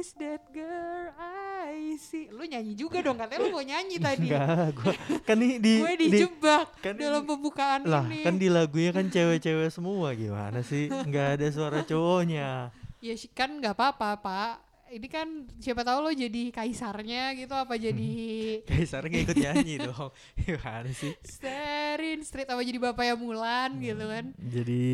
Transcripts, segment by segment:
is that girl I see. Lu nyanyi juga dong katanya lu mau nyanyi tadi. Enggak, gua kan nih di gue di- dijebak kan dalam ini- pembukaan lah ini. kan di lagunya kan cewek-cewek semua gimana sih? Nggak ada suara cowoknya. Ya sih, kan nggak apa-apa pak ini kan siapa tahu lo jadi kaisarnya gitu apa jadi Kaisar nggak ikut nyanyi dong. Gimana sih? Sterin Street apa jadi bapaknya Mulan gitu kan. Jadi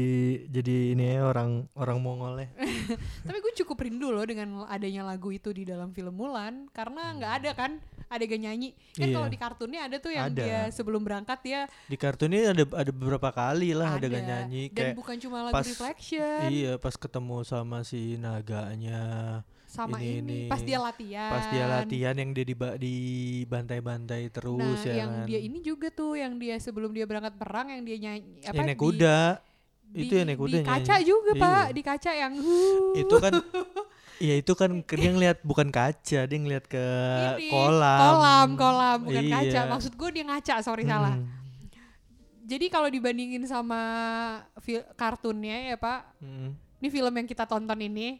jadi ini ya orang orang Mongol ya. Tapi gue cukup rindu loh dengan adanya lagu itu di dalam film Mulan karena nggak ada kan adegan nyanyi. Kan Iya. kalau di kartunnya ada tuh yang Ada. dia sebelum berangkat dia di kartun ini ada ada beberapa kali lah ada. ada nyanyi dan kayak bukan cuma lagu pas- reflection. iya pas ketemu sama si naganya sama ini- ini, ini. pas dia latihan. Pas dia latihan yang dia di di bantai-bantai terus nah ya yang kan. dia ini juga tuh yang dia sebelum dia berangkat perang yang dia nyanyi apa yang naik kuda. di, itu yang naik kuda di kaca nyanyi. juga pak Iya. di kaca yang itu kan Iya itu kan dia ngeliat bukan kaca dia ngeliat ke Ini, kolam. kolam kolam bukan Iya. kaca. Maksud gue dia ngaca sorry salah. Hmm, jadi kalau dibandingin sama kartunnya ya pak hmm, ini film yang kita tonton ini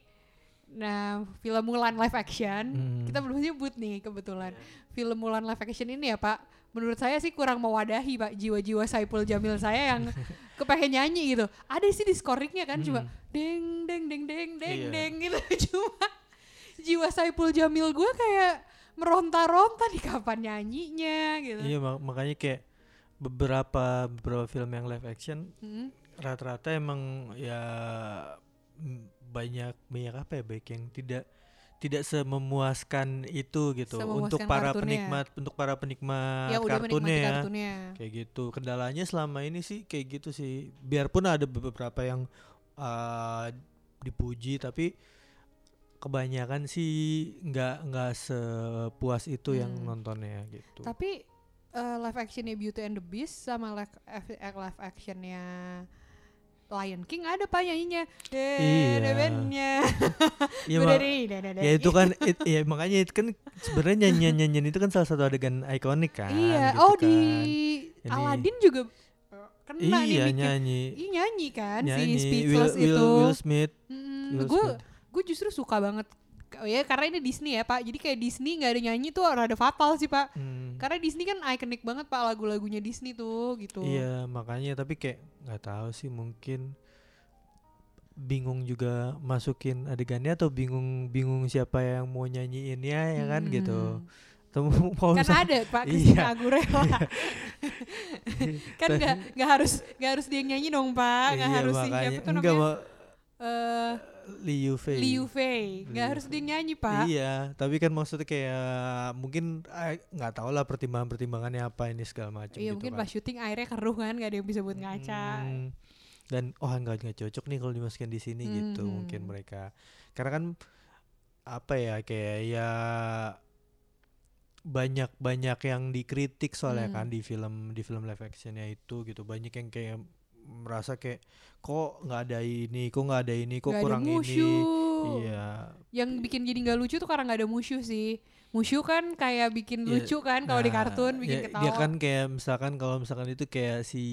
nah film Mulan live action Hmm. kita belum nyebut nih kebetulan film Mulan live action ini ya pak menurut saya sih kurang mewadahi pak jiwa-jiwa Saipul Jamil saya yang kepengen nyanyi gitu ada sih di scoringnya kan cuma Hmm. deng deng deng deng deng Iya. deng gitu cuma jiwa Saipul Jamil gue kayak meronta-ronta di kapan nyanyinya gitu iya mak- makanya kayak beberapa beberapa film yang live action Mm. rata-rata emang ya banyak banyak apa ya baik yang tidak tidak sememuaskan itu gitu. Untuk Sememuaskan para kartunnya. penikmat untuk para penikmat yang udah kartunnya. ya kartunnya. Kayak gitu. Kendalanya selama ini sih kayak gitu sih. Biarpun ada beberapa yang uh, dipuji tapi kebanyakan sih nggak nggak sepuas itu yang Hmm. nontonnya gitu. Tapi eh, live actionnya Beauty and the Beast sama live, eh, live actionnya Lion King ada pak nyanyinya. Iya. Debennya. Iya, Ma- ya itu kan it- ya makanya itu kan sebenarnya nyanyian nyanyian itu kan salah satu adegan ikonik kan Iya. gitu oh kan. di Ini- Aladdin juga eh, kena nih iya bikin. nyanyi Ih, nyanyi kan nyanyi si Speechless Will, itu. Will Smith Mm, gue gue justru suka banget Oh ya karena ini Disney ya pak jadi kayak Disney nggak ada nyanyi tuh rada fatal sih pak Hmm. karena Disney kan ikonik banget pak lagu-lagunya Disney tuh gitu Iya makanya tapi kayak nggak tahu sih mungkin bingung juga masukin adegannya atau bingung bingung siapa yang mau nyanyiinnya ya kan gitu. Hmm. Atau mau kan ada pak Iya. Christina Aguilera kan nggak nggak harus nggak harus dia nyanyi dong pak nggak Iya, harus makanya. siapa tuh namanya Eh, Liu Fei. Liu Fei nggak harus dia yang nyanyi pak Iya, tapi kan maksudnya kayak mungkin eh, nggak tahu lah pertimbangan-pertimbangannya apa ini segala macam iya gitu mungkin kan. pas syuting airnya keruh kan nggak ada yang bisa buat ngaca Hmm, dan oh nggak nggak cocok nih kalau dimasukkan di sini gitu Mhm. mungkin mereka karena kan apa ya kayak ya banyak banyak yang dikritik soalnya Hmm. kan di film di film live actionnya itu gitu banyak yang kayak merasa kayak kok nggak ada ini kok nggak ada ini kok ada kurang ini musuh. iya yang bikin jadi nggak lucu tuh karena nggak ada musuh sih musuh kan kayak bikin Iya, lucu kan kalau di Nah, kartun bikin ya, ketawa Dia kan kayak misalkan kalau misalkan itu kayak si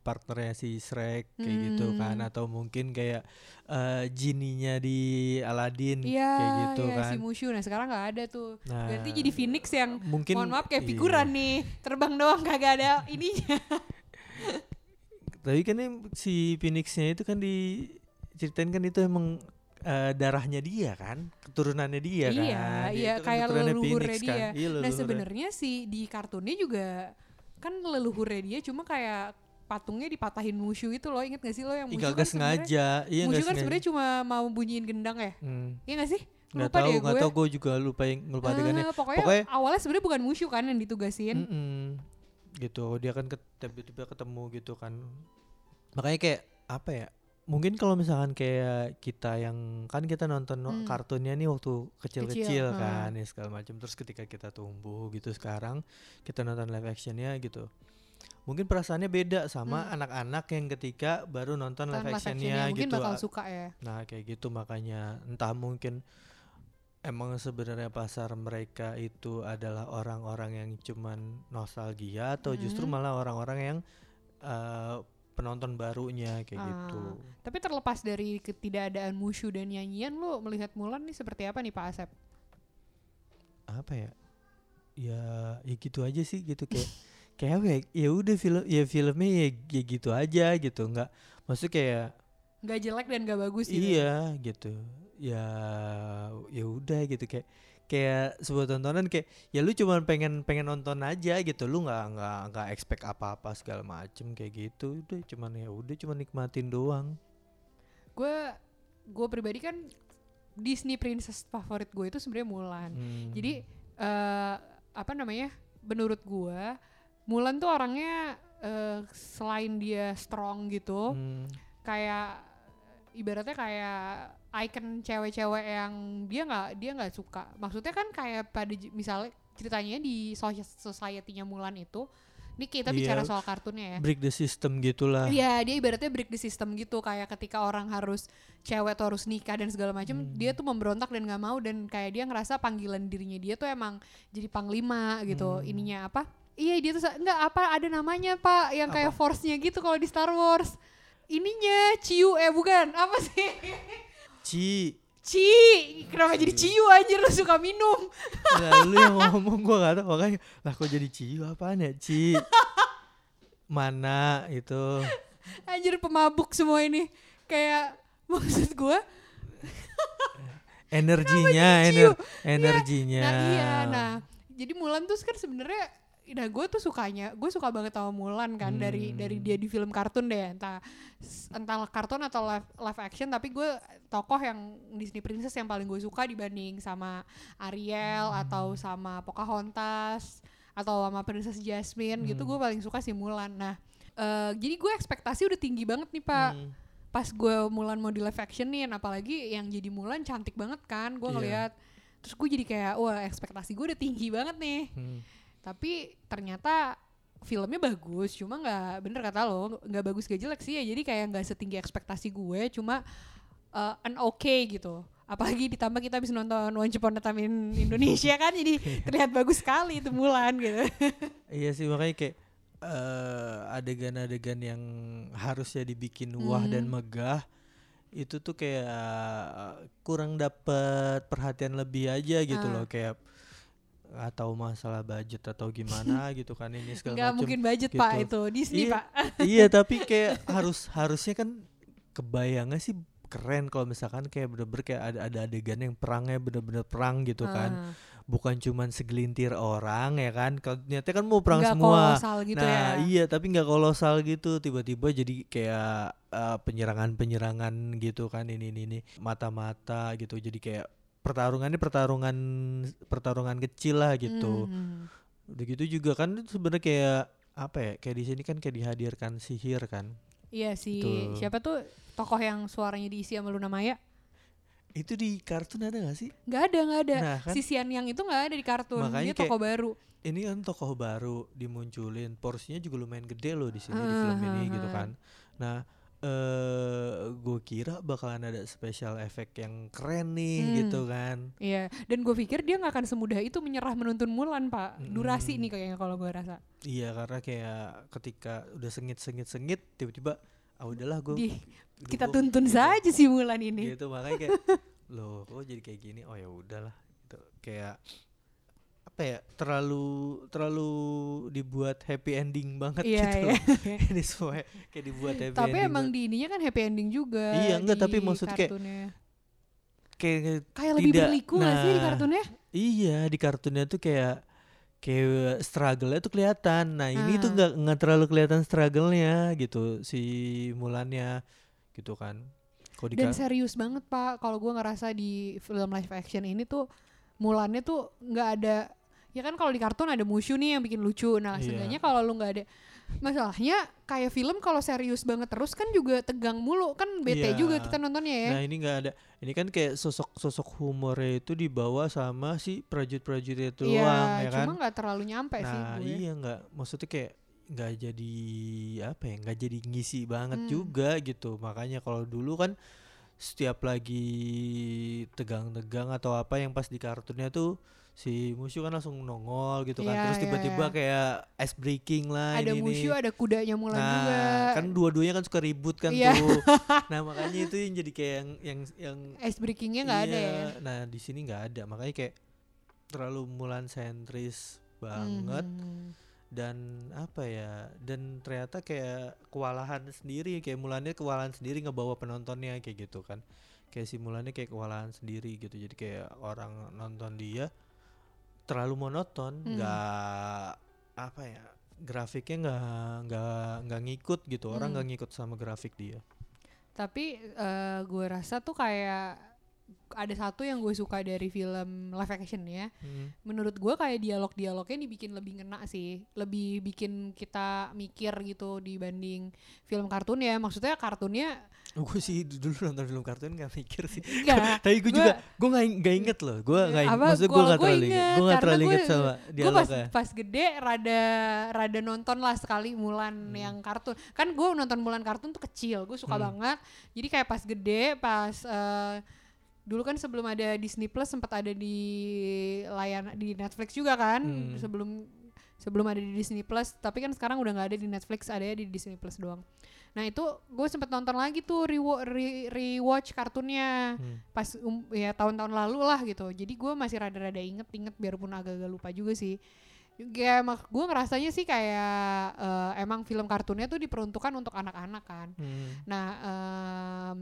partnernya si Shrek kayak gitu kan Hmm. atau mungkin kayak eh genie-nya di Aladdin Iya, kayak gitu iya, kan. si Mushu. Nah sekarang nggak ada tuh. Nah, Berarti jadi Phoenix yang mungkin mohon maaf kayak iya. figuran nih, terbang doang kagak ada ininya. Tapi kan si Phoenix-nya itu kan diceritain kan itu emang eh, darahnya dia kan, keturunannya dia kan. iya, Dia iya kan kayak keturunannya leluhurnya Phoenix dia. kan. Iya, Nah leluhurnya. sebenarnya sih di kartunnya juga kan leluhurnya dia cuma kayak patungnya dipatahin Mushu itu loh, inget gak sih lo yang Mushu kan sebenarnya sengaja. Iya Mushu kan sebenarnya cuma mau bunyiin gendang ya, Hmm. iya gak sih? Nggak Lupa tahu, deh gue. tahu gue juga lupa yang lupa adegannya. Ah, pokoknya, Pokoknya- awalnya sebenarnya bukan Mushu kan yang ditugasin. Mm-mm. Gitu. Dia kan tiba-tiba ketemu gitu kan. Makanya kayak apa ya mungkin kalau misalkan kayak kita yang kan kita nonton no- Hmm. kartunnya nih waktu kecil-kecil Kecil, kan ya segala macam terus ketika kita tumbuh gitu sekarang kita nonton live actionnya gitu. Mungkin perasaannya beda sama Hmm. anak-anak yang ketika baru nonton live actionnya actionnya mungkin gitu. bakal suka ya. Nah kayak gitu makanya. Entah mungkin emang sebenarnya pasar mereka itu adalah orang-orang yang cuman nostalgia atau justru Mm-mm. malah orang-orang yang eh, penonton barunya kayak Ah. gitu. Tapi terlepas dari ketidakadaan Mushu dan nyanyian, lu melihat Mulan nih seperti apa nih Pak Asep? Apa ya? Ya ya gitu aja sih gitu kayak kayak apa ya? Ya udah film ya filmnya ya, ya gitu aja gitu. nggak maksudnya kayak Gak jelek dan gak bagus gitu. iya gitu. Ya ya udah gitu kayak kayak sebuah tontonan kayak ya lu cuma pengen pengen nonton aja gitu lu nggak nggak nggak expect apa-apa segala macem kayak gitu udah cuman ya udah cuma nikmatin doang Gue gue pribadi kan Disney princess favorit gue itu sebenarnya Mulan. Hmm. Jadi eh apa namanya? Menurut gue Mulan tuh orangnya eh, selain dia strong gitu, Hmm. kayak ibaratnya kayak icon cewek-cewek yang dia nggak dia nggak suka. Maksudnya kan kayak pada misalnya ceritanya di soci- society-nya Mulan itu, ini kita Iya. bicara soal kartunnya ya. break the system gitulah Iya, dia ibaratnya break the system gitu kayak ketika orang harus cewek tuh harus nikah dan segala macam, Hmm. dia tuh memberontak dan nggak mau dan kayak dia ngerasa panggilan dirinya dia tuh emang jadi panglima gitu. Hmm. Ininya apa? Iya, dia tuh sa- nggak apa ada namanya, Pak, yang kayak Apa? force-nya gitu kalau di Star Wars. Ininya Ciu eh bukan, apa sih? Ci. Ci, kenapa jadi Ciu anjir? Lu suka minum? Lah, lu yang ngomong gua gak tau makanya lah kok jadi Ciu? Apaan ya Ci? Mana itu Anjir pemabuk semua ini. Kayak maksud gua. Energinya ener energinya. Nah iya, nah. Jadi Mulan tuh kan sebenarnya, nah gue tuh sukanya, gue suka banget sama Mulan kan dari Hmm. dari dia di film kartun deh, entah entah kartun atau live, live action, tapi gue tokoh yang Disney Princess yang paling gue suka dibanding sama Ariel Hmm. atau sama Pocahontas atau sama Princess Jasmine gitu, Hmm. gue paling suka si Mulan. Nah eh, jadi gue ekspektasi udah tinggi banget nih pak Hmm. pas gue Mulan mau di live actionin apalagi yang jadi Mulan cantik banget kan gue Iya. ngeliat terus gue jadi kayak wah ekspektasi gue udah tinggi banget nih Hmm. Tapi ternyata filmnya bagus cuma nggak bener kata lo nggak bagus gak jelek sih ya. Jadi kayak nggak setinggi ekspektasi gue cuma uh, an oke gitu. Apalagi ditambah kita habis nonton Once Upon a Time in Indonesia kan jadi terlihat bagus sekali itu Mulan gitu. Iya sih makanya kayak eh, adegan-adegan yang harusnya dibikin wah dan Hmm. megah itu tuh kayak kurang dapet perhatian lebih aja gitu Ah. loh. Kayak atau masalah budget atau gimana gitu kan ini segala macem. mungkin budget pak gitu. itu Disney Iya. pak. iya tapi kayak harus harusnya kan kebayangnya sih keren kalau misalkan kayak bener-bener kayak ada ada adegan yang perangnya bener-bener perang gitu kan. Ah, bukan cuman segelintir orang ya kan. Kalau ternyata kan mau perang nggak semua. kolosal gitu nah ya. iya tapi nggak kolosal gitu. Tiba-tiba jadi kayak eh, penyerangan-penyerangan gitu kan ini ini ini. Mata-mata gitu. Jadi kayak pertarungannya pertarungan pertarungan kecil lah gitu Hmm. udah gitu juga kan sebenarnya kayak apa ya kayak di sini kan kayak dihadirkan sihir kan Iya si Tuh. siapa tuh tokoh yang suaranya diisi sama Luna Maya? itu di kartun ada gak sih Nggak ada nggak ada. nah kan Si Sian yang itu nggak ada di kartun. Makanya Dia tokoh baru. ini kan tokoh baru dimunculin porsinya juga lumayan gede loh di sini di Ah, film ini ah, gitu ah. kan nah eh gue kira bakalan ada special effect yang keren nih Hmm. gitu kan Iya. Dan gue pikir dia nggak akan semudah itu menyerah menuntun Mulan pak. Durasi Mm-mm. nih kayaknya kalau gue rasa. iya karena kayak ketika udah sengit sengit sengit tiba-tiba ah udahlah gue kita tuntun saja si Mulan ini. gitu makanya kayak loh kok jadi kayak gini oh ya udahlah gitu kayak apa ya terlalu terlalu dibuat happy ending banget Iya gitu iya. loh. ini semua kayak dibuat happy Tapi ending emang banget. di ininya kan happy ending juga. Iya, enggak, tapi maksud kayak kartunnya. kayak kayak lebih tidak- berliku nggak sih di nah, kartunnya? iya di kartunnya tuh kayak kayak struggle-nya tuh kelihatan nah ini tuh Ah. nggak nggak terlalu kelihatan struggle-nya gitu si Mulannya gitu kan Dan serius banget pak, kalau gue ngerasa di film live action ini tuh Mulannya tuh nggak ada, ya kan kalau di kartun ada Mushu nih yang bikin lucu. Nah, Iya. seenggaknya kalau lu nggak ada, masalahnya kayak film kalau serius banget terus kan juga tegang mulu kan bete Iya. juga kita nontonnya ya. Nah ini nggak ada. Ini kan kayak sosok-sosok humornya itu dibawa sama si prajurit-prajurit itu Iya, doang ya kan. cuma nggak terlalu nyampe sih Nah gue. iya nggak. Maksudnya kayak nggak jadi apa ya? Nggak jadi ngisi banget Hmm. juga gitu. Makanya kalau dulu kan setiap lagi tegang-tegang atau apa yang pas di kartunnya tuh si Mushu kan langsung nongol gitu kan. Iya, terus iya, tiba-tiba iya. kayak ice breaking lah ada ini Mushu nih. ada kudanya Mulan nah juga. kan dua-duanya kan suka ribut kan Iya. tuh. Nah makanya itu yang jadi kayak yang yang yang ice breakingnya nggak ada iya, ya? Nah di sini nggak ada. Makanya kayak terlalu Mulan sentris banget. Mhm. dan apa ya dan ternyata kayak kewalahan sendiri kayak Mulannya kewalahan sendiri ngebawa penontonnya kayak gitu kan. Kayak si Mulannya kayak kewalahan sendiri gitu. Jadi kayak orang nonton dia terlalu monoton Hmm. nggak apa ya grafiknya nggak nggak nggak ngikut gitu orang Hmm. nggak ngikut sama grafik dia tapi eh, gue rasa tuh kayak ada satu yang gue suka dari film live action ya. Hmm. menurut gue kayak dialog-dialognya dibikin lebih ngena sih. Lebih bikin kita mikir gitu dibanding film kartun ya. Maksudnya kartunnya gue sih dulu nonton film kartun nggak mikir sih. Enggak tapi gue juga gue nggak nggak inget loh. Gue nggak inget Apa, maksudnya gue gua terlalu inget. inget, gue karena terlalu inget sama gue pas dialognya. pas gede rada rada nonton lah sekali Mulan Hmm. yang kartun. Kan gue nonton Mulan kartun tuh kecil gue suka Hmm. banget. Jadi kayak pas gede pas eh, dulu kan sebelum ada Disney Plus sempat ada di layan di Netflix juga kan Hmm. sebelum sebelum ada di Disney Plus tapi kan sekarang udah nggak ada di Netflix ada di Disney Plus doang nah itu gue sempet nonton lagi tuh rewa- re- rewatch kartunnya Hmm. pas um, ya tahun-tahun lalu lah gitu jadi gue masih rada-rada inget-inget biarpun agak-agak lupa juga sih ya mak gue ngerasanya sih kayak eh, emang film kartunnya tuh diperuntukkan untuk anak-anak kan Hmm. nah em,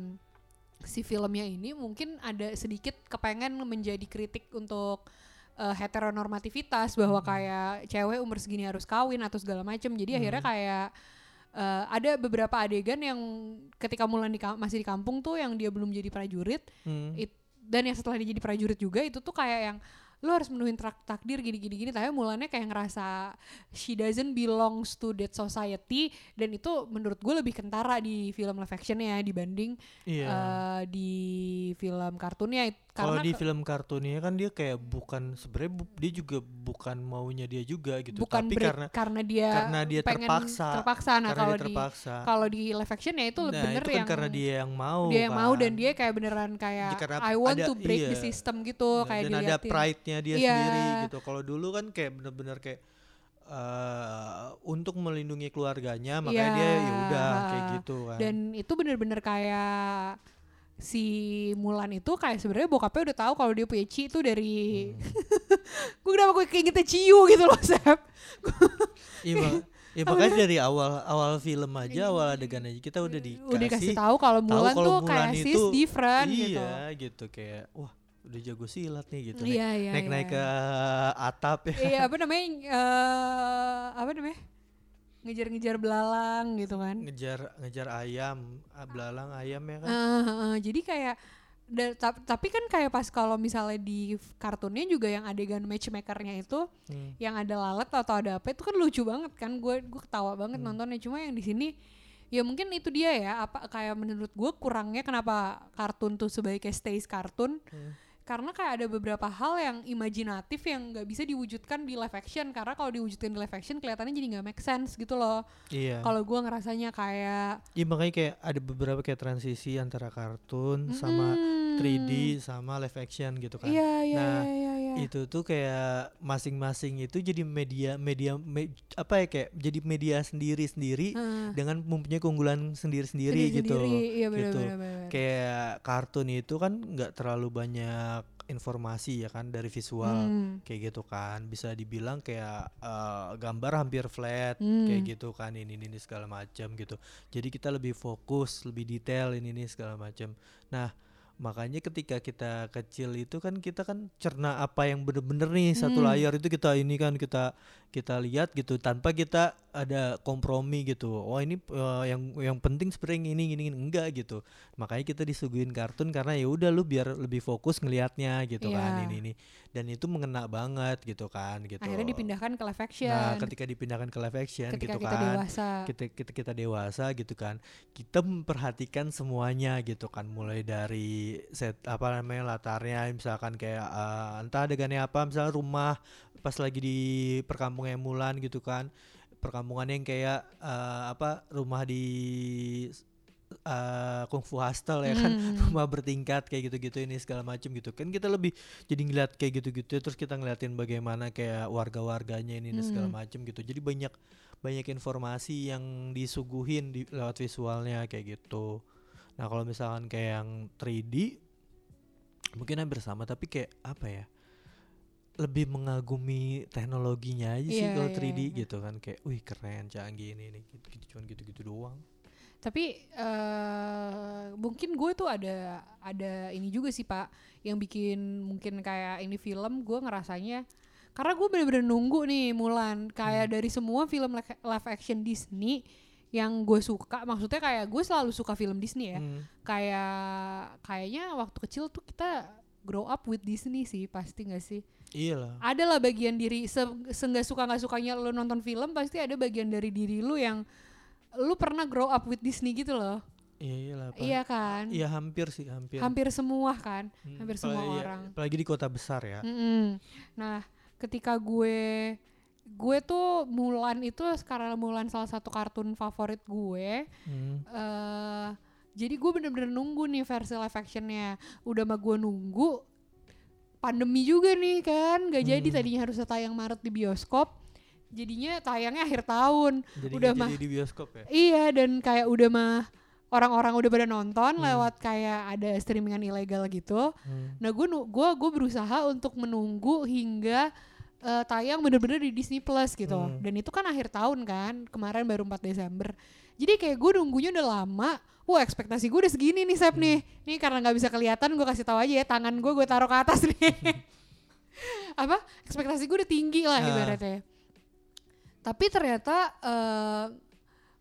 si filmnya ini mungkin ada sedikit kepengen menjadi kritik untuk eh, heteronormativitas bahwa Hmm. kayak cewek umur segini harus kawin atau segala macem jadi Hmm. akhirnya kayak eh, ada beberapa adegan yang ketika Mulan di, masih di kampung tuh yang dia belum jadi prajurit Hmm. it- dan yang setelah dia jadi prajurit juga itu tuh kayak yang lo harus menuhin trak- takdir gini gini gini tapi Mulannya kayak ngerasa she doesn't belongs to that society dan itu menurut gue lebih kentara di film live action ya dibanding Iya. eh, di film kartunnya Kalau di film kartunnya kan dia kayak bukan sebenarnya bu- dia juga bukan maunya dia juga gitu. bukan Tapi karena karena dia karena dia terpaksa. terpaksa nah kalau di kalau di live action ya itu nah, bener itu kan yang karena dia yang mau. dia yang mau dan kan. dia kayak beneran kayak Ya, I want ada- to break the iya. system gitu Nah, kayak dan ada pride-nya dia Iya. sendiri gitu. Kalau dulu kan kayak bener-bener kayak eh untuk melindungi keluarganya makanya Iya. dia ya udah kayak gitu kan. dan itu bener-bener kayak si Mulan itu kayak sebenarnya bokapnya udah tahu kalau dia punya Ci itu dari Hmm. gue kenapa gue keingetnya Ciu gitu loh Sep. Iya, ya makanya dari awal awal film aja awal adegan aja kita udah dikasih udah kasih tahu kalau Mulan kalau tuh Mulan kayak sis itu- different gitu iya gitu. kayak wah udah jago silat nih gitu. Naik iya iya naik, naik iya. ke atap ya. Iya apa namanya eh apa namanya ngejar-ngejar belalang gitu kan ngejar ngejar ayam ah, belalang ayam ya kan Eh, eh, eh, jadi kayak da- tap- tapi kan kayak pas kalau misalnya di kartunnya juga yang adegan matchmakernya itu Hmm. yang ada lalat atau ada apa itu kan lucu banget kan gue gue ketawa banget Hmm. nontonnya cuma yang di sini ya mungkin itu dia ya apa kayak menurut gue kurangnya kenapa kartun tuh sebagai stays kartun Hmm. Karena kayak ada beberapa hal yang imajinatif yang nggak bisa diwujudkan di live action. Karena kalau diwujudkan di live action kelihatannya jadi nggak make sense gitu loh. Iya. Kalau gue ngerasanya kayak iya makanya kayak ada beberapa kayak transisi antara kartun sama mm, 3D sama live action gitu kan. Iya iya Nah, iya iya itu tuh kayak masing-masing itu jadi media media me- apa ya kayak jadi media sendiri sendiri Heeh. dengan mempunyai keunggulan sendiri-sendiri gitu. Sendiri-sendiri, iya benar gitu. benar benar kayak kartun itu kan nggak terlalu banyak informasi ya kan dari visual Hmm, kayak gitu kan. Bisa dibilang kayak eh, gambar hampir flat Hmm. kayak gitu kan ini ini, ini segala macam gitu. Jadi kita lebih fokus lebih detail ini ini segala macam. Nah makanya ketika kita kecil itu kan kita kan cerna apa yang bener-bener nih satu Hmm. layar itu kita ini kan kita kita lihat gitu tanpa kita ada kompromi gitu oh ini eh, yang yang penting sebenarnya ini gini, gini enggak gitu makanya kita disuguhin kartun karena ya udah lu biar lebih fokus ngelihatnya gitu kan Iya. ini ini dan itu mengena banget gitu kan gitu akhirnya dipindahkan ke live action Nah, ketika dipindahkan ke live action ketika gitu kita kan. dewasa Kita, kita kita dewasa gitu kan. Kita memperhatikan semuanya gitu kan mulai dari set apa namanya latarnya misalkan kayak eh, entah adegannya apa misalnya rumah pas lagi di perkampungan Mulan gitu kan. Perkampungan yang kayak eh, apa rumah di eh, kungfu hustle ya kan Hmm. rumah bertingkat kayak gitu-gitu ini segala macam gitu kan kita lebih jadi ngeliat kayak gitu-gitu terus kita ngeliatin bagaimana kayak warga-warganya ini dan segala Hmm. macam gitu jadi banyak banyak informasi yang disuguhin di lewat visualnya kayak gitu nah kalau misalkan kayak yang 3D mungkin hampir sama tapi kayak apa ya lebih mengagumi teknologinya aja sih Iya, kalau iya, 3D iya. gitu kan kayak wih keren canggih ini ini gitu, gitu cuman gitu-gitu doang Tapi eh mungkin gue tuh ada ada ini juga sih pak yang bikin mungkin kayak ini film gue ngerasanya karena gue bener-bener nunggu nih Mulan kayak Hmm. dari semua film li- live action Disney yang gue suka maksudnya kayak gue selalu suka film Disney ya Hmm. kayak kayaknya waktu kecil tuh kita grow up with Disney sih pasti gak sih iyalah ada lah bagian diri se, seenggak suka nggak sukanya lu nonton film pasti ada bagian dari diri lu yang lu pernah grow up with Disney gitu loh iya iyalah apa- iya kan Iya hampir sih hampir. hampir semua kan Hmm, hampir semua iya, orang. Apalagi di kota besar ya. Mm-mm. nah ketika gue gue tuh Mulan itu sekarang Mulan salah satu kartun favorit gue Hmm. eh jadi gue bener-bener nunggu nih versi live actionnya udah mah gue nunggu pandemi juga nih kan gak jadi Hmm. tadinya harusnya tayang Maret di bioskop jadinya tayangnya akhir tahun Jadi Udah nggak mah. jadi di bioskop ya. iya dan kayak udah mah orang-orang udah pada nonton Hmm. lewat kayak ada streamingan ilegal gitu Hmm. nah gue gua gue berusaha untuk menunggu hingga eh, tayang bener-bener di Disney Plus gitu Hmm. dan itu kan akhir tahun kan kemarin baru 4 Desember jadi kayak gue nunggunya udah lama wah ekspektasi gue udah segini nih Sep nih. Nih karena nggak bisa kelihatan gue kasih tahu aja ya tangan gue gue taruh ke atas nih. Apa? Ekspektasi gue udah tinggi lah Ah. ibaratnya tapi ternyata eh,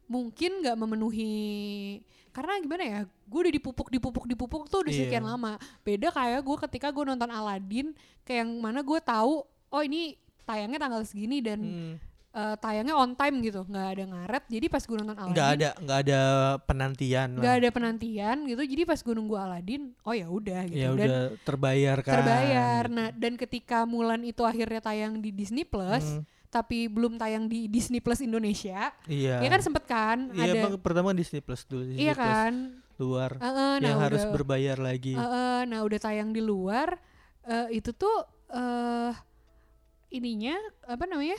mungkin nggak memenuhi karena gimana ya gue udah dipupuk dipupuk dipupuk tuh udah Iya. sekian lama. Beda kayak gue ketika gue nonton Aladdin kayak yang mana gue tahu oh ini tayangnya tanggal segini dan Hmm. Eh, tayangnya on time gitu nggak ada ngaret jadi pas gue nonton Aladdin Nggak ada nggak ada penantian nggak ada penantian gitu jadi pas gue nunggu Aladdin oh ya udah gitu Ya dan udah terbayar kan. terbayar nah dan ketika Mulan itu akhirnya tayang di Disney Plus Hmm. tapi belum tayang di Disney Plus Indonesia Iya. ya kan sempet kan Iya ada bang, pertama Disney Plus dulu. Disney iya Plus kan luar Heeh, nah yang harus udah- berbayar lagi. Heeh, nah udah tayang di luar eh, itu tuh eh ininya apa namanya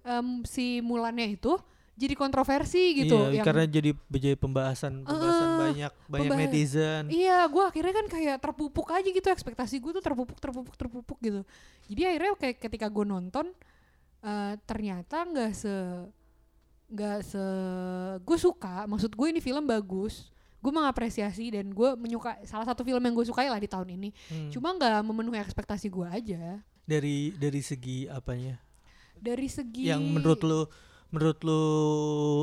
Em, si Mulannya itu jadi kontroversi gitu Iya, yang karena jadi jadi pembahasan pembahasan Eh, banyak banyak pembahas- netizen. Iya, gue akhirnya kan kayak terpupuk aja gitu ekspektasi gue tuh terpupuk, terpupuk, terpupuk gitu. Jadi akhirnya kayak ketika gue nonton eh, ternyata nggak se nggak se gue suka. Maksud gue ini film bagus. Gue mengapresiasi dan gue menyuka salah satu film yang gue sukai lah di tahun ini. Hmm. Cuma nggak memenuhi ekspektasi gue aja. dari dari segi apanya? Dari segi yang menurut lu menurut lu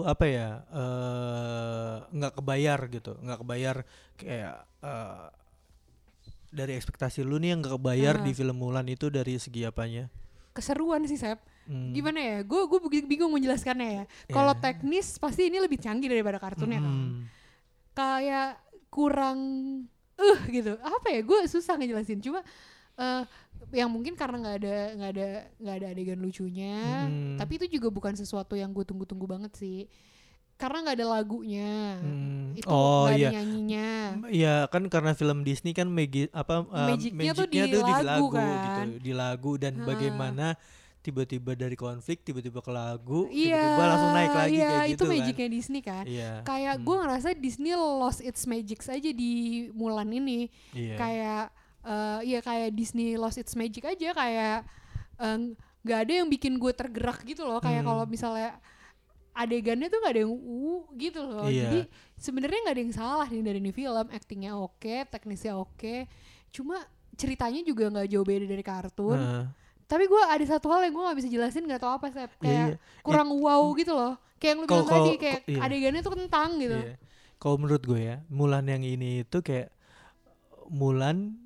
apa ya eh nggak kebayar gitu nggak kebayar kayak eh, dari ekspektasi lu nih yang nggak kebayar di film Mulan itu dari segi apanya keseruan sih Sep. Hmm. Gimana ya? Gue gue bingung menjelaskannya ya. Kalau Ya. teknis pasti ini lebih canggih daripada kartunnya kan. Hmm. kayak kurang eh gitu apa ya gue susah ngejelasin cuma eh yang mungkin karena nggak ada nggak ada nggak ada adegan lucunya Hmm. tapi itu juga bukan sesuatu yang gue tunggu-tunggu banget sih karena nggak ada lagunya Hmm. itu oh iya ada nyanyinya Iya kan karena film Disney kan magi, apa uh, Magicnya tuh di magicnya lagu gitu kan. di lagu dan Ha. bagaimana tiba-tiba dari konflik tiba-tiba ke lagu iya tiba-tiba langsung naik lagi iya kayak itu gitu kan magicnya Disney kan iya kayak Hmm. gue ngerasa Disney lost its magic aja di Mulan ini iya kayak eh ya kayak Disney lost its magic aja kayak eh, nggak ada yang bikin gue tergerak gitu loh kayak Hmm. kalau misalnya adegannya tuh nggak ada yang uh gitu loh Iya. jadi sebenarnya nggak ada yang salah nih dari ini film aktingnya oke teknisnya oke cuma ceritanya juga nggak jauh beda dari kartun Heeh. tapi gue ada satu hal yang gue nggak bisa jelasin nggak tahu apa sih Iya, kayak iya. kurang wow gitu loh kayak yang lu bilang tadi kayak iya. adegannya tuh kentang gitu Iya. Kalau menurut gue ya, Mulan yang ini itu kayak Mulan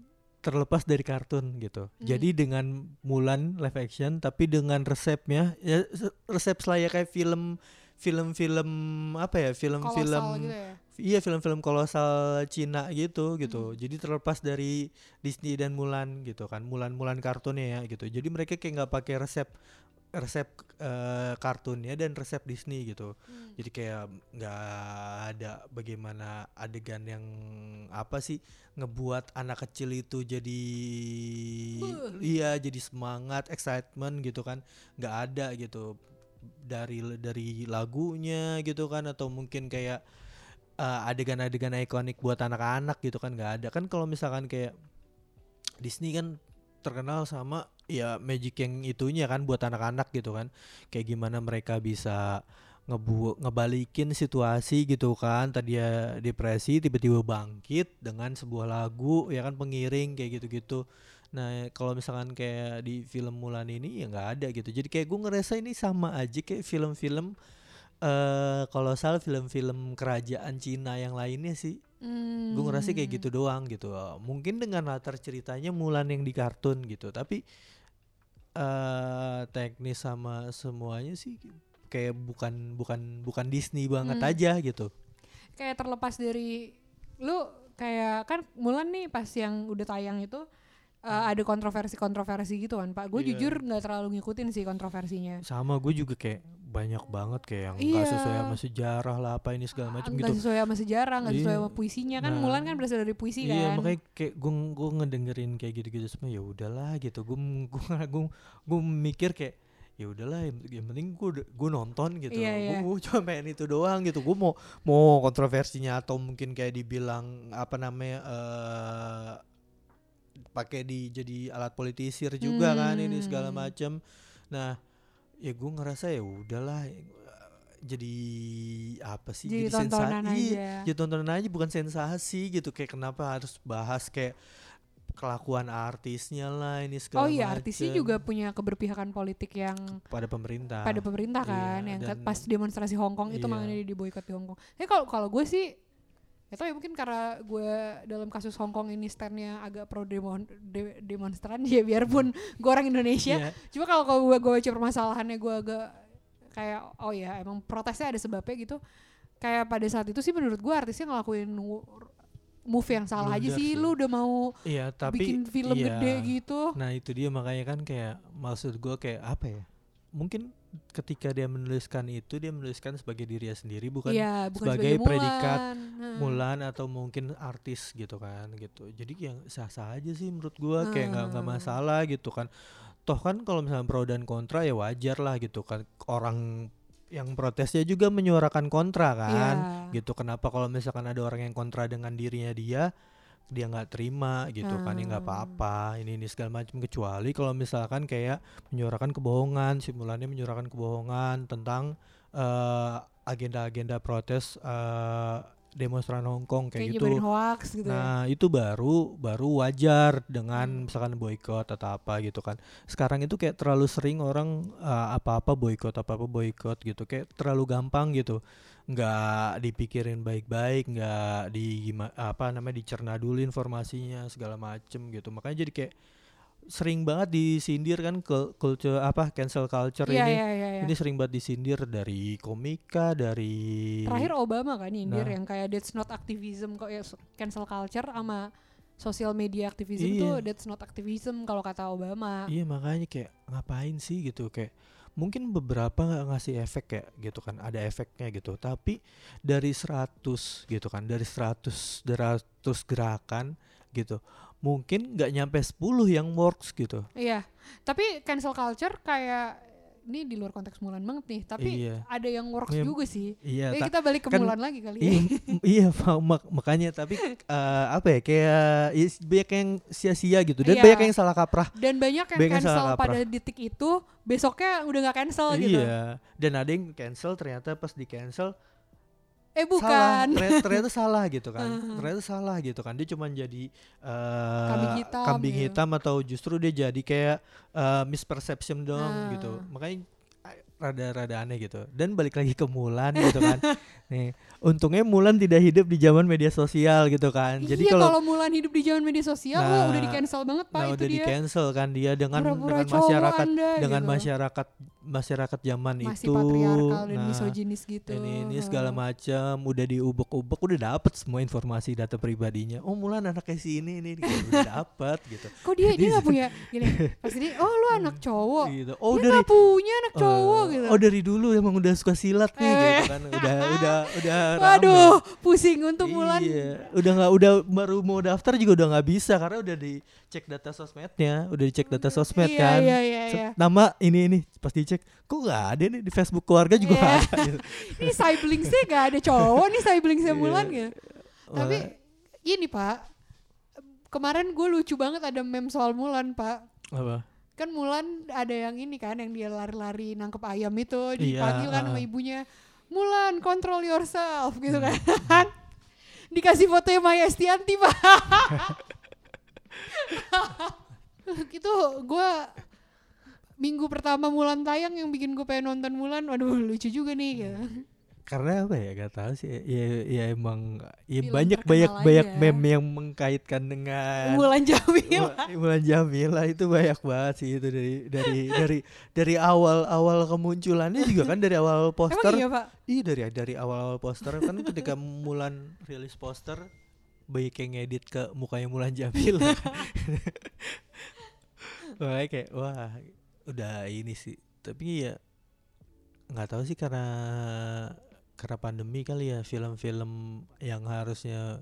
terlepas dari kartun gitu. Hmm. Jadi dengan Mulan live action tapi dengan resepnya ya se- resep selayaknya film film-film apa ya film-film gitu ya iya film-film kolosal Cina gitu gitu. Jadi terlepas dari Disney dan Mulan gitu kan. Mulan-Mulan kartunnya ya gitu. Jadi mereka kayak nggak pakai resep resep eh, kartunnya dan resep Disney gitu. Hmm. Jadi kayak nggak ada bagaimana adegan yang apa sih ngebuat anak kecil itu jadi Beuh. iya jadi semangat, excitement gitu kan. nggak ada gitu dari dari lagunya gitu kan atau mungkin kayak eh, adegan-adegan ikonik buat anak-anak gitu kan nggak ada. Kan kalau misalkan kayak Disney kan terkenal sama ya magic yang itunya kan buat anak-anak gitu kan. Kayak gimana mereka bisa ngebu ngebalikin situasi gitu kan. Tadi ya depresi tiba-tiba bangkit dengan sebuah lagu ya kan pengiring kayak gitu-gitu. Nah kalau misalkan kayak di film Mulan ini ya nggak ada gitu. Jadi kayak gue ngerasa ini sama aja kayak film-film eh kalau salah film-film kerajaan Cina yang lainnya sih Hmm. gue ngerasa kayak gitu doang gitu mungkin dengan latar ceritanya Mulan yang di kartun gitu tapi eh teknis sama semuanya sih kayak bukan bukan bukan Disney banget Hmm. aja gitu kayak terlepas dari lu kayak kan Mulan nih pas yang udah tayang itu uh, ada kontroversi-kontroversi gitu kan Pak. Gue Hmm. Iya. jujur nggak terlalu ngikutin sih kontroversinya. sama gue juga kayak banyak banget kayak yang nggak Iya. sesuai sama sejarah lah apa ini segala macam gitu sesuai sama sejarah, nggak sesuai Iya. sama puisinya kan. Nah, Mulan kan berasal dari puisi iya kan. makanya kayak gue gue ngedengerin kayak gitu-gitu semua ya udahlah gitu gue gue gue gue mikir kayak ya udahlah yang, yang penting gue gue nonton gitu Iya, iya. gue cuma pengen itu doang gitu gue mau mau kontroversinya atau mungkin kayak dibilang apa namanya eh pakai di jadi alat politisir juga kan ini segala Hmm. macam nah ya gue ngerasa ya udahlah eh, jadi apa sih Jadi sensa- tontonan iya, aja. jadi tontonan aja bukan sensasi gitu kayak kenapa harus bahas kayak kelakuan artisnya lah ini segala Oh iya, artisnya macem juga punya keberpihakan politik yang pada pemerintah pada pemerintah Iya, kan, yang ke- dan- pas demonstrasi Hong Kong itu Iya. makanya dia diboikot di Hong Kong. Tapi kalau kalau gue sih itu ya mungkin karena gue dalam kasus Hong Kong ini standnya agak pro demon, de- demonstran ya biarpun gue orang Indonesia. Iya, Cuma kalau gue gue baca permasalahannya gue agak kayak oh ya emang protesnya ada sebabnya gitu. Kayak pada saat itu sih menurut gue artisnya ngelakuin move yang salah aja Blunder sih. sih. Lu udah mau iya tapi bikin film iya. gede gitu. nah itu dia makanya kan kayak maksud gue kayak apa ya mungkin ketika dia menuliskan itu dia menuliskan sebagai dirinya sendiri bukan Iya, bukan sebagai sebagai, predikat Mulan. Heeh. Mulan atau mungkin artis gitu kan gitu jadi yang sah-sah aja sih menurut gua kayak nggak nggak Hmm. masalah gitu kan toh kan kalau misalnya pro dan kontra ya wajar lah gitu kan orang yang protesnya juga menyuarakan kontra kan Iya. gitu kenapa kalau misalkan ada orang yang kontra dengan dirinya dia dia nggak terima gitu kan ya nggak Hmm. apa-apa ini ini segala macam kecuali kalau misalkan kayak menyuarakan kebohongan simulannya menyuarakan kebohongan tentang eh, agenda-agenda protes eh, demonstran Hong Kong kayak, kayak gitu hoax gitu ya. Nah, itu baru baru wajar dengan Hmm. misalkan boykot atau apa gitu kan. Sekarang itu kayak terlalu sering orang uh, apa-apa boykot, apa-apa boykot gitu. Kayak terlalu gampang gitu. Nggak dipikirin baik-baik, nggak di apa namanya dicerna dulu informasinya segala macem gitu. Makanya jadi kayak sering banget disindir kan ke culture apa cancel culture Iya, ini. iya, iya, iya. Ini sering banget disindir dari komika, dari Terakhir Obama kan nyindir Nah. yang kayak that's not activism kok ya cancel culture sama social media activism Iya. tuh that's not activism kalau kata Obama. Iya makanya kayak ngapain sih gitu kayak mungkin beberapa nggak ngasih efek kayak gitu kan ada efeknya gitu tapi dari 100 gitu kan dari 100 100 gerakan gitu mungkin nggak nyampe 10 yang works gitu Iya. Tapi cancel culture kayak ini di luar konteks Mulan banget nih, tapi Iya. ada yang works Iya, juga sih. iya Ya ta- kita balik ke kan- Mulan lagi kali ya. iya, iya mak- mak- makanya tapi eh, apa ya kayak is- banyak yang sia-sia gitu dan Iya. banyak yang salah kaprah Dan banyak yang Banyak yang cancel salah pada detik itu, besoknya udah nggak cancel gitu. iya dan ada yang cancel ternyata pas di cancel Eh salah bukan. ternyata, ternyata salah gitu kan ternyata salah gitu kan dia cuma jadi eh, Kambing hitam kambing gitu. hitam atau justru dia jadi kayak eh, misperception dong Ah. gitu makanya rada-rada aneh gitu. Dan balik lagi ke Mulan gitu kan. Nih, untungnya Mulan tidak hidup di zaman media sosial gitu kan. Jadi iya kalau kalau Mulan hidup di zaman media sosial Nah, wah, udah di cancel banget pak nah itu udah di dia cancel kan dia dengan Pura-pura dengan cowok masyarakat Anda, dengan gitu. masyarakat masyarakat zaman masih itu. patriarkal dan nah, misoginis gitu ini ini segala macam udah diubek-ubek udah dapet semua informasi data pribadinya. Oh Mulan anaknya si ini ini kayak udah dapet gitu. kok dia dia Jadi- nggak punya gini pasti dia oh lu anak cowok gitu. Oh dia dari nggak punya anak cowok eh, gitu Oh dari dulu emang udah suka silat nih Eh. gitu kan. Udah udah udah rame. waduh pusing untuk Mulan Iya, udah nggak udah baru mau daftar juga udah nggak bisa karena udah dicek data sosmednya, udah dicek data sosmed iya, kan. iya iya iya Nama ini ini pas dicek, kok nggak ada nih di Facebook keluarga juga Iya. nggak ada. Gitu. ini siblingsnya gak ada cowok nih siblingsnya Iya. Mulan gitu tapi ini pak kemarin gue lucu banget ada meme soal Mulan pak apa? Kan Mulan ada yang ini kan yang dia lari-lari nangkep ayam itu Iya, dipanggil kan sama ah. ibunya Mulan control yourself gitu Hmm. kan dikasih fotonya Maya Estianti pak itu gue minggu pertama Mulan tayang yang bikin gue pengen nonton Mulan waduh lucu juga nih gitu. Karena apa ya gak tahu sih ya ya emang ya Film banyak banyak banyak aja. meme yang mengkaitkan dengan Mulan Jamil Mu- Mulan Jamila itu banyak banget sih itu dari dari dari dari awal awal kemunculannya juga kan dari awal poster emang iya pak Iya dari dari awal poster kan ketika Mulan rilis poster banyak yang ngedit ke mukanya Mulan Jamil. Makanya kayak wah udah ini sih. Tapi ya nggak tahu sih karena karena pandemi kali ya film-film yang harusnya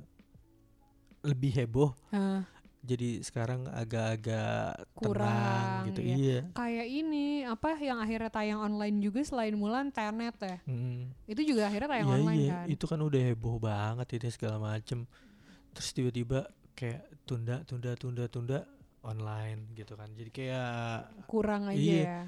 lebih heboh Hah, jadi sekarang agak-agak Kurang, tenang gitu. iya. Iya. kayak ini apa yang akhirnya tayang online juga selain Mulan Tenet ya Mm. itu juga akhirnya tayang Iya online iya, kan itu kan udah heboh banget ini segala macem. Terus tiba-tiba kayak tunda tunda tunda tunda online gitu kan. Jadi kayak kurang aja Iya. ya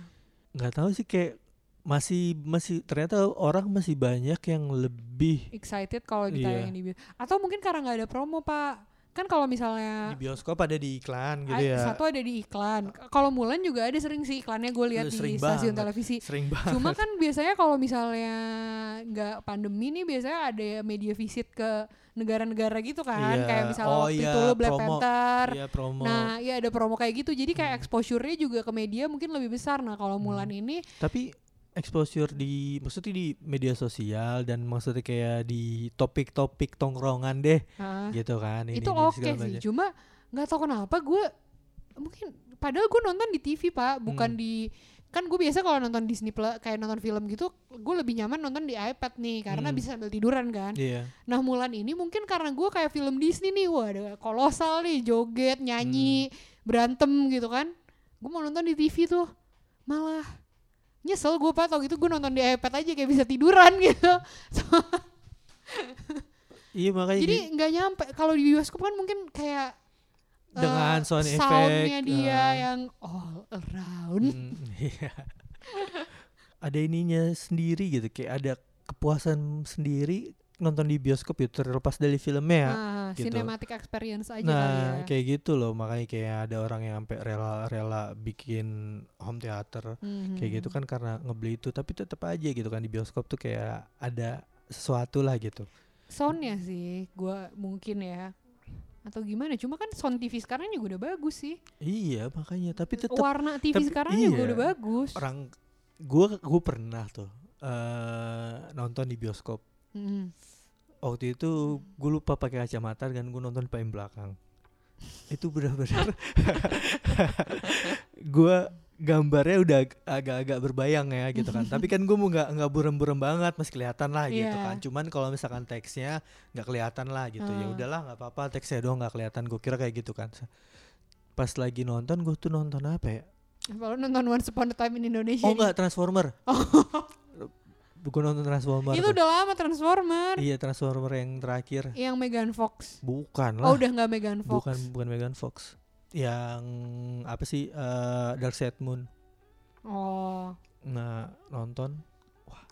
nggak tahu sih kayak masih masih ternyata orang masih banyak yang lebih excited kalau ditayangin di bioskop atau mungkin karena nggak ada promo pak kan kalau misalnya di bioskop ada di iklan gitu ya. satu ada di iklan kalau Mulan juga ada sering sih iklannya gue lihat di stasiun banget. televisi Sering banget. cuma kan biasanya kalau misalnya nggak pandemi nih biasanya ada media visit ke negara-negara gitu kan Iya. kayak misalnya Oh waktu iya, itu lo Black promo. Panther Iya promo. Nah, iya ada promo kayak gitu. Jadi kayak Hmm. exposure-nya juga ke media mungkin lebih besar. Nah, kalau Mulan ini Tapi exposure di maksudnya di media sosial dan maksudnya kayak di topik-topik tongkrongan deh ah, gitu kan. ini- itu oke segala sih. Cuma nggak tahu kenapa gue mungkin padahal gue nonton di TV, Pak, bukan Hmm. di kan gue biasa kalau nonton Disney Plus kayak nonton film gitu gue lebih nyaman nonton di iPad nih karena Hmm. bisa sambil tiduran kan Iya. nah Mulan ini mungkin karena gue kayak film Disney nih wah ada kolosal nih joget nyanyi Hmm. berantem gitu kan gue mau nonton di TV tuh malah nyesel gue pak tau gitu gue nonton di iPad aja kayak bisa tiduran gitu Iya makanya jadi nggak nyampe kalau di bioskop kan mungkin kayak eh, Dengan sound effect, soundnya dia eh. yang all around Mm, iya. ada ininya sendiri gitu kayak ada kepuasan sendiri nonton di bioskop itu terlepas dari filmnya ya. nah, gitu. cinematic experience aja Nah, kali ya kayak gitu loh makanya kayak ada orang yang sampai rela-rela bikin home theater Mhm. kayak gitu kan karena ngebeli itu tapi tetap aja gitu kan di bioskop tuh kayak ada sesuatu lah gitu. soundnya sih gue mungkin ya atau gimana cuma kan sound TV sekarang juga udah bagus sih Iya, makanya tapi tetap warna TV tapi sekarang juga iya. udah bagus orang gua gua pernah tuh eh nonton di bioskop Mhm. Waktu itu gue lupa pakai kacamata kan gue nonton paling belakang. Itu benar-benar gue gambarnya udah ag- agak-agak berbayang ya gitu kan. Tapi kan gue mau nggak nggak burem-burem banget masih kelihatan lah gitu Iya. kan. Cuman kalau misalkan teksnya nggak kelihatan lah gitu. Ya Ah. udahlah nggak apa-apa teksnya doang nggak kelihatan. Gue kira kayak gitu kan. Pas lagi nonton gue tuh nonton apa ya? Kalau nonton Once Upon a Time in Indonesia oh enggak Transformer gue nonton Transformer itu tuh. udah lama Transformer. Iya Transformer yang terakhir. Yang Megan Fox. Bukan oh lah. udah nggak Megan Fox. Bukan bukan Megan Fox. Yang apa sih eh, Dark Side Moon. Oh. Nah nonton. Wah.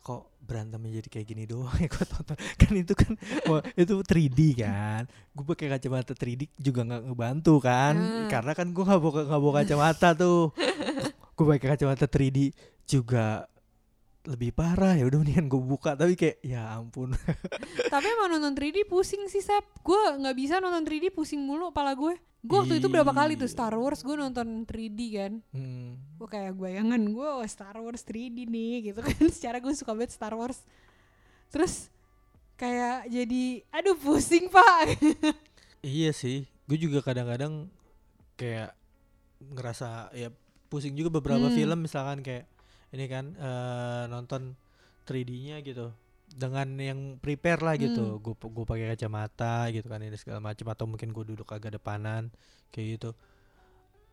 Kok berantemnya jadi kayak gini doang ya gue tonton kan itu kan wah, itu 3D kan. Gue pakai kacamata 3D juga nggak ngebantu kan. Hmm. karena kan gue nggak bawa nggak bawa kacamata tuh. Gue pakai kacamata 3D juga lebih parah ya udah mendingan gue buka. Tapi kayak ya ampun. Tapi emang nonton 3D pusing sih Sep. Gue nggak bisa nonton 3D pusing mulu kepala gue. Gue waktu itu berapa kali tuh. Star Wars gue nonton 3D kan? Hmm. Gue kayak bayangan gue oh, Star Wars 3D nih gitu kan. Secara gue suka banget Star Wars. Terus kayak jadi aduh pusing pak. Iya sih. Gue juga kadang-kadang kayak ngerasa ya pusing juga beberapa Hmm. film misalkan kayak ini kan eh, nonton 3D-nya gitu. Dengan yang prepare lah gitu. Hmm. gue gue pakai kacamata gitu kan ini segala macam atau mungkin gue duduk agak depanan kayak gitu.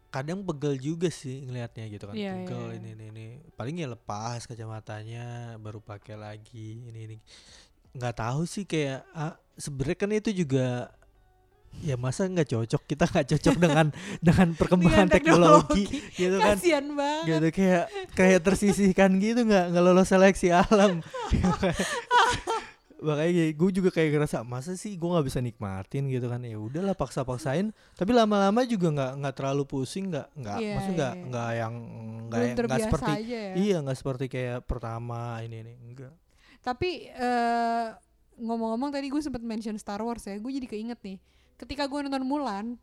Kadang pegel juga sih ngelihatnya gitu kan. Iya, pegel iya. ini ini ini. Paling ya lepas kacamatanya baru pakai lagi ini ini. Nggak tahu sih kayak ah, sebenarnya kan itu juga ya masa nggak cocok? Kita nggak cocok dengan dengan perkembangan Dengan teknologi, teknologi. gitu kan? Kasian banget. Gitu kayak kayak tersisihkan gitu nggak? Nggak lolos seleksi alam. Makanya gue juga kayak ngerasa masa sih gue nggak bisa nikmatin? Gitu kan? Ya udahlah paksa-paksain. Tapi lama-lama juga nggak nggak terlalu pusing nggak nggak Iya, maksud nggak iya, iya. nggak yang nggak yang- nggak seperti ya? iya nggak seperti kayak pertama ini ini enggak. Tapi eh, ngomong-ngomong tadi gue sempet mention Star Wars ya. Gue jadi keinget nih ketika gue nonton Mulan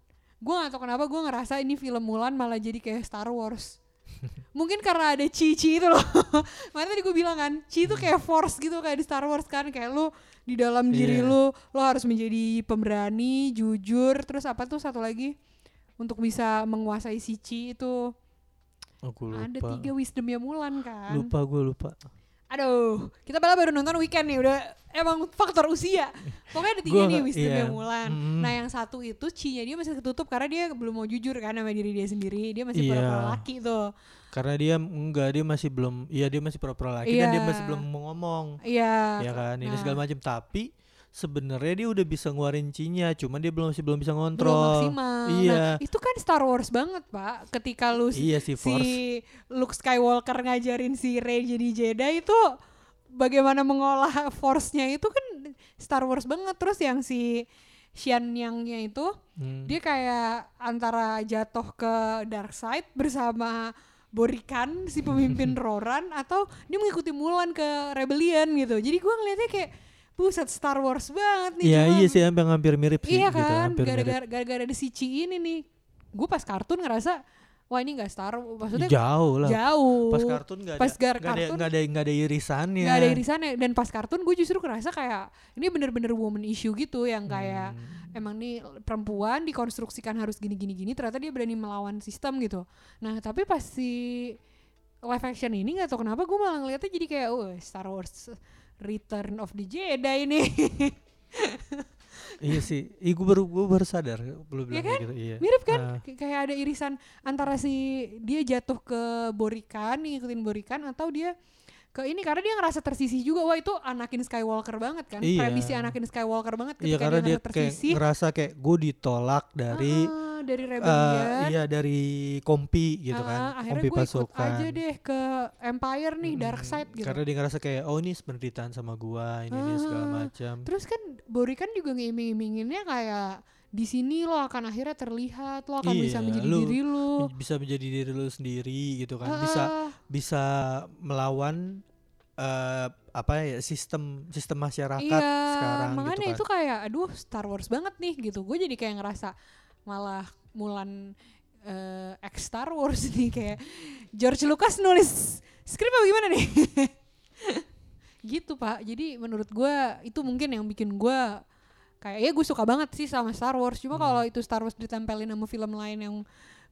gue gak tau kenapa gue ngerasa ini film Mulan malah jadi kayak Star Wars. Mungkin karena ada Chi Chi itu loh. Makanya tadi gue bilang kan Chi itu kayak force gitu kayak di Star Wars kan kayak lu di dalam diri Iya. lu lo harus menjadi pemberani jujur terus apa tuh satu lagi? Untuk bisa menguasai si Chi itu. Aku lupa ada tiga wisdomnya Mulan kan. Lupa gue lupa Aduh, kita malah baru nonton weekend nih, udah emang faktor usia. Pokoknya ada tiga Gua nih wisdomnya iya. Mulan. Mm. Nah yang satu itu cinya dia masih ketutup karena dia belum mau jujur kan sama diri dia sendiri. Dia masih Iya. pura-pura laki tuh. karena dia enggak dia masih belum iya dia masih pura-pura laki dan dia Iya. masih belum mau ngomong Iya. ya kan ini nah. segala macam tapi sebenarnya dia udah bisa ngeluarin cinya cuman dia belum masih belum bisa Belum ngontrol maksimal. Iya. Nah, itu kan Star Wars banget, Pak. Ketika lu iya si si Luke Skywalker ngajarin si Rey jadi Jedi itu bagaimana mengolah force-nya itu kan Star Wars banget. Terus yang si Xian Yang-nya itu Hmm. dia kayak antara jatuh ke dark side bersama Borikan si pemimpin Roran atau dia mengikuti Mulan ke Rebellion gitu. Jadi gua ngeliatnya kayak buset Star Wars banget nih. Iya cuma- iya sih hampir hampir mirip sih Iya gitu kan, gara-gara gara-gara ada ini nih. Gue pas kartun ngerasa wah ini gak Star maksudnya jauh lah jauh. pas kartun nggak ada Pas gar- nggak ada kartun- nggak ada nggak ada irisannya Nggak ada irisannya dan pas kartun gue justru ngerasa kayak ini bener-bener woman issue gitu yang kayak Hmm. emang nih perempuan dikonstruksikan harus gini gini gini ternyata dia berani melawan sistem gitu nah tapi pas si live action ini nggak tau kenapa gue malah ngeliatnya jadi kayak oh Star Wars Return of the Jedi ini. Iya sih. Iya gue baru gue baru sadar belum Iya kayak gitu. Iya. Mirip kan. Kay- kayak ada irisan antara si dia jatuh ke Borikan ngikutin Borikan atau dia ke ini karena dia ngerasa tersisih juga. Wah itu Anakin Skywalker banget kan? Iya. premisi Anakin Skywalker banget ketika iya karena dia ngerasa kayak tersisih ngerasa kayak gue ditolak dari Ah, dari eh, rebellion. iya dari kompi gitu Ah, kan. akhirnya kompi gue ikut pasukan. aja deh ke Empire nih dark Mm, side gitu. Karena dia ngerasa kayak oh ini penderitaan sama gua ini ini segala Ah. macam. Terus kan Borikan juga ngeiming-iminginnya kayak di sini lo akan akhirnya terlihat lo akan bisa Iya, menjadi lu diri lo bisa menjadi diri lu sendiri gitu kan. Bisa Ah, bisa melawan eh apa ya sistem sistem masyarakat iya, sekarang makanya gitu kan. itu kayak aduh Star Wars banget nih gitu. Gue jadi kayak ngerasa malah Mulan eh ex Star Wars nih kayak George Lucas nulis skrip apa gimana nih? gitu pak. Jadi menurut gue itu mungkin yang bikin gue kayak ya gue suka banget sih sama Star Wars. Cuma Hmm. kalau itu Star Wars ditempelin sama film lain yang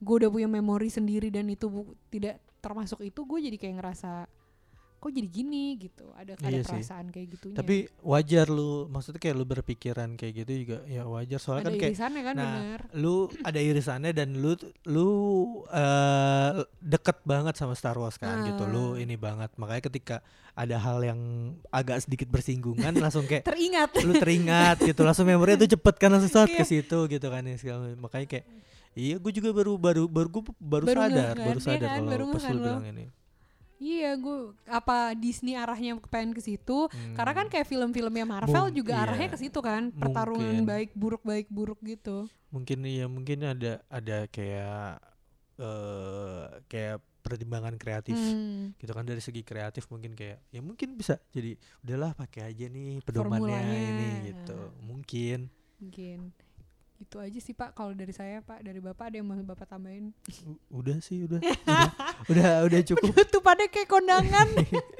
gue udah punya memori sendiri dan itu bu- tidak termasuk itu, gue jadi kayak ngerasa kok jadi gini gitu. Ada ada Iya sih. perasaan kayak gitunya. Tapi wajar lu maksudnya kayak lu berpikiran kayak gitu juga ya wajar soalnya ada kan kayak irisannya kan nah, bener. lu ada irisannya dan lu lu eh deket banget sama Star Wars kan gitu lu Ah. ini banget makanya ketika ada hal yang agak sedikit bersinggungan langsung kayak Teringat. lu teringat gitu langsung memorinya tuh cepet kan langsung saat ke Iya. situ gitu kan segala makanya kayak iya gue juga baru baru baru gue baru, sadar kan, baru iya sadar kan, kalau baru pas lu kan bilang ini Iya, gue apa Disney arahnya pengen ke situ? Karena kan Hmm, kayak film-filmnya Marvel Mung- juga iya. arahnya ke situ kan, pertarungan Mungkin. baik buruk baik buruk gitu. mungkin iya mungkin ada ada kayak eh kayak pertimbangan kreatif Hmm, gitu kan dari segi kreatif mungkin kayak ya mungkin bisa jadi udahlah pakai aja nih pedomannya Formulanya. ini gitu mungkin mungkin itu aja sih pak. Kalau dari saya pak. Dari bapak ada yang mau bapak tambahin? U- udah sih udah. Udah. Udah, udah cukup. Tutupannya kayak kondangan.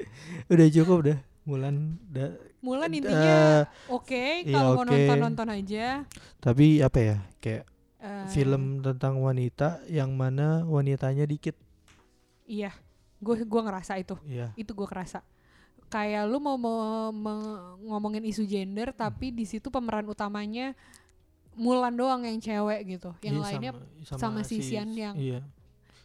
Udah cukup udah. Mulan udah Mulan Eh, intinya oke iya, kalau mau oke. nonton nonton aja. Tapi apa ya kayak Eh, film tentang wanita yang mana wanitanya dikit. Iya. Gue gua ngerasa itu. Ya itu gue kerasa. Kayak lu mau, mau me- ngomongin isu gender tapi di situ pemeran utamanya Mulan doang yang cewek gitu. Yang Iya, lainnya sama, sama si Xian yang iya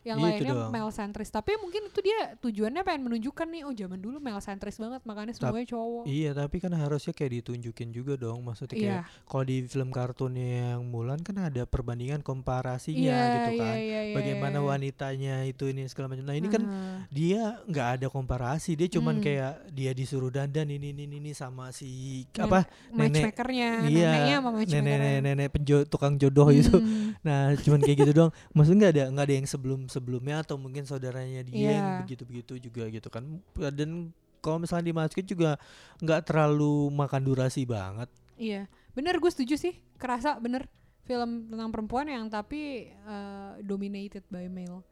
yang Iya, itu lainnya doang. male centris tapi mungkin itu dia tujuannya pengen menunjukkan nih oh zaman dulu male centris banget makanya Tap- semuanya cowok. Iya tapi kan harusnya kayak ditunjukin juga dong maksudnya kayak iya. kalau di film kartunnya yang Mulan kan ada perbandingan komparasinya iya gitu iya kan. iya iya, bagaimana iya. wanitanya itu ini segala macam. Nah ini kan Ah, dia nggak ada komparasi dia cuman Hmm. kayak dia disuruh dandan ini ini ini sama si Men- apa nenek. matchmakernya iya neneknya sama matchmakernya. nenek nenek penjo tukang jodoh itu. Hmm, nah cuman kayak gitu doang maksudnya nggak ada nggak ada yang sebelum sebelumnya atau mungkin saudaranya dia yang Iya. begitu begitu juga gitu kan. Dan kalau misalnya dimasukin juga nggak terlalu makan durasi banget. Iya bener gue setuju sih. Kerasa bener film tentang perempuan yang tapi eh, dominated by male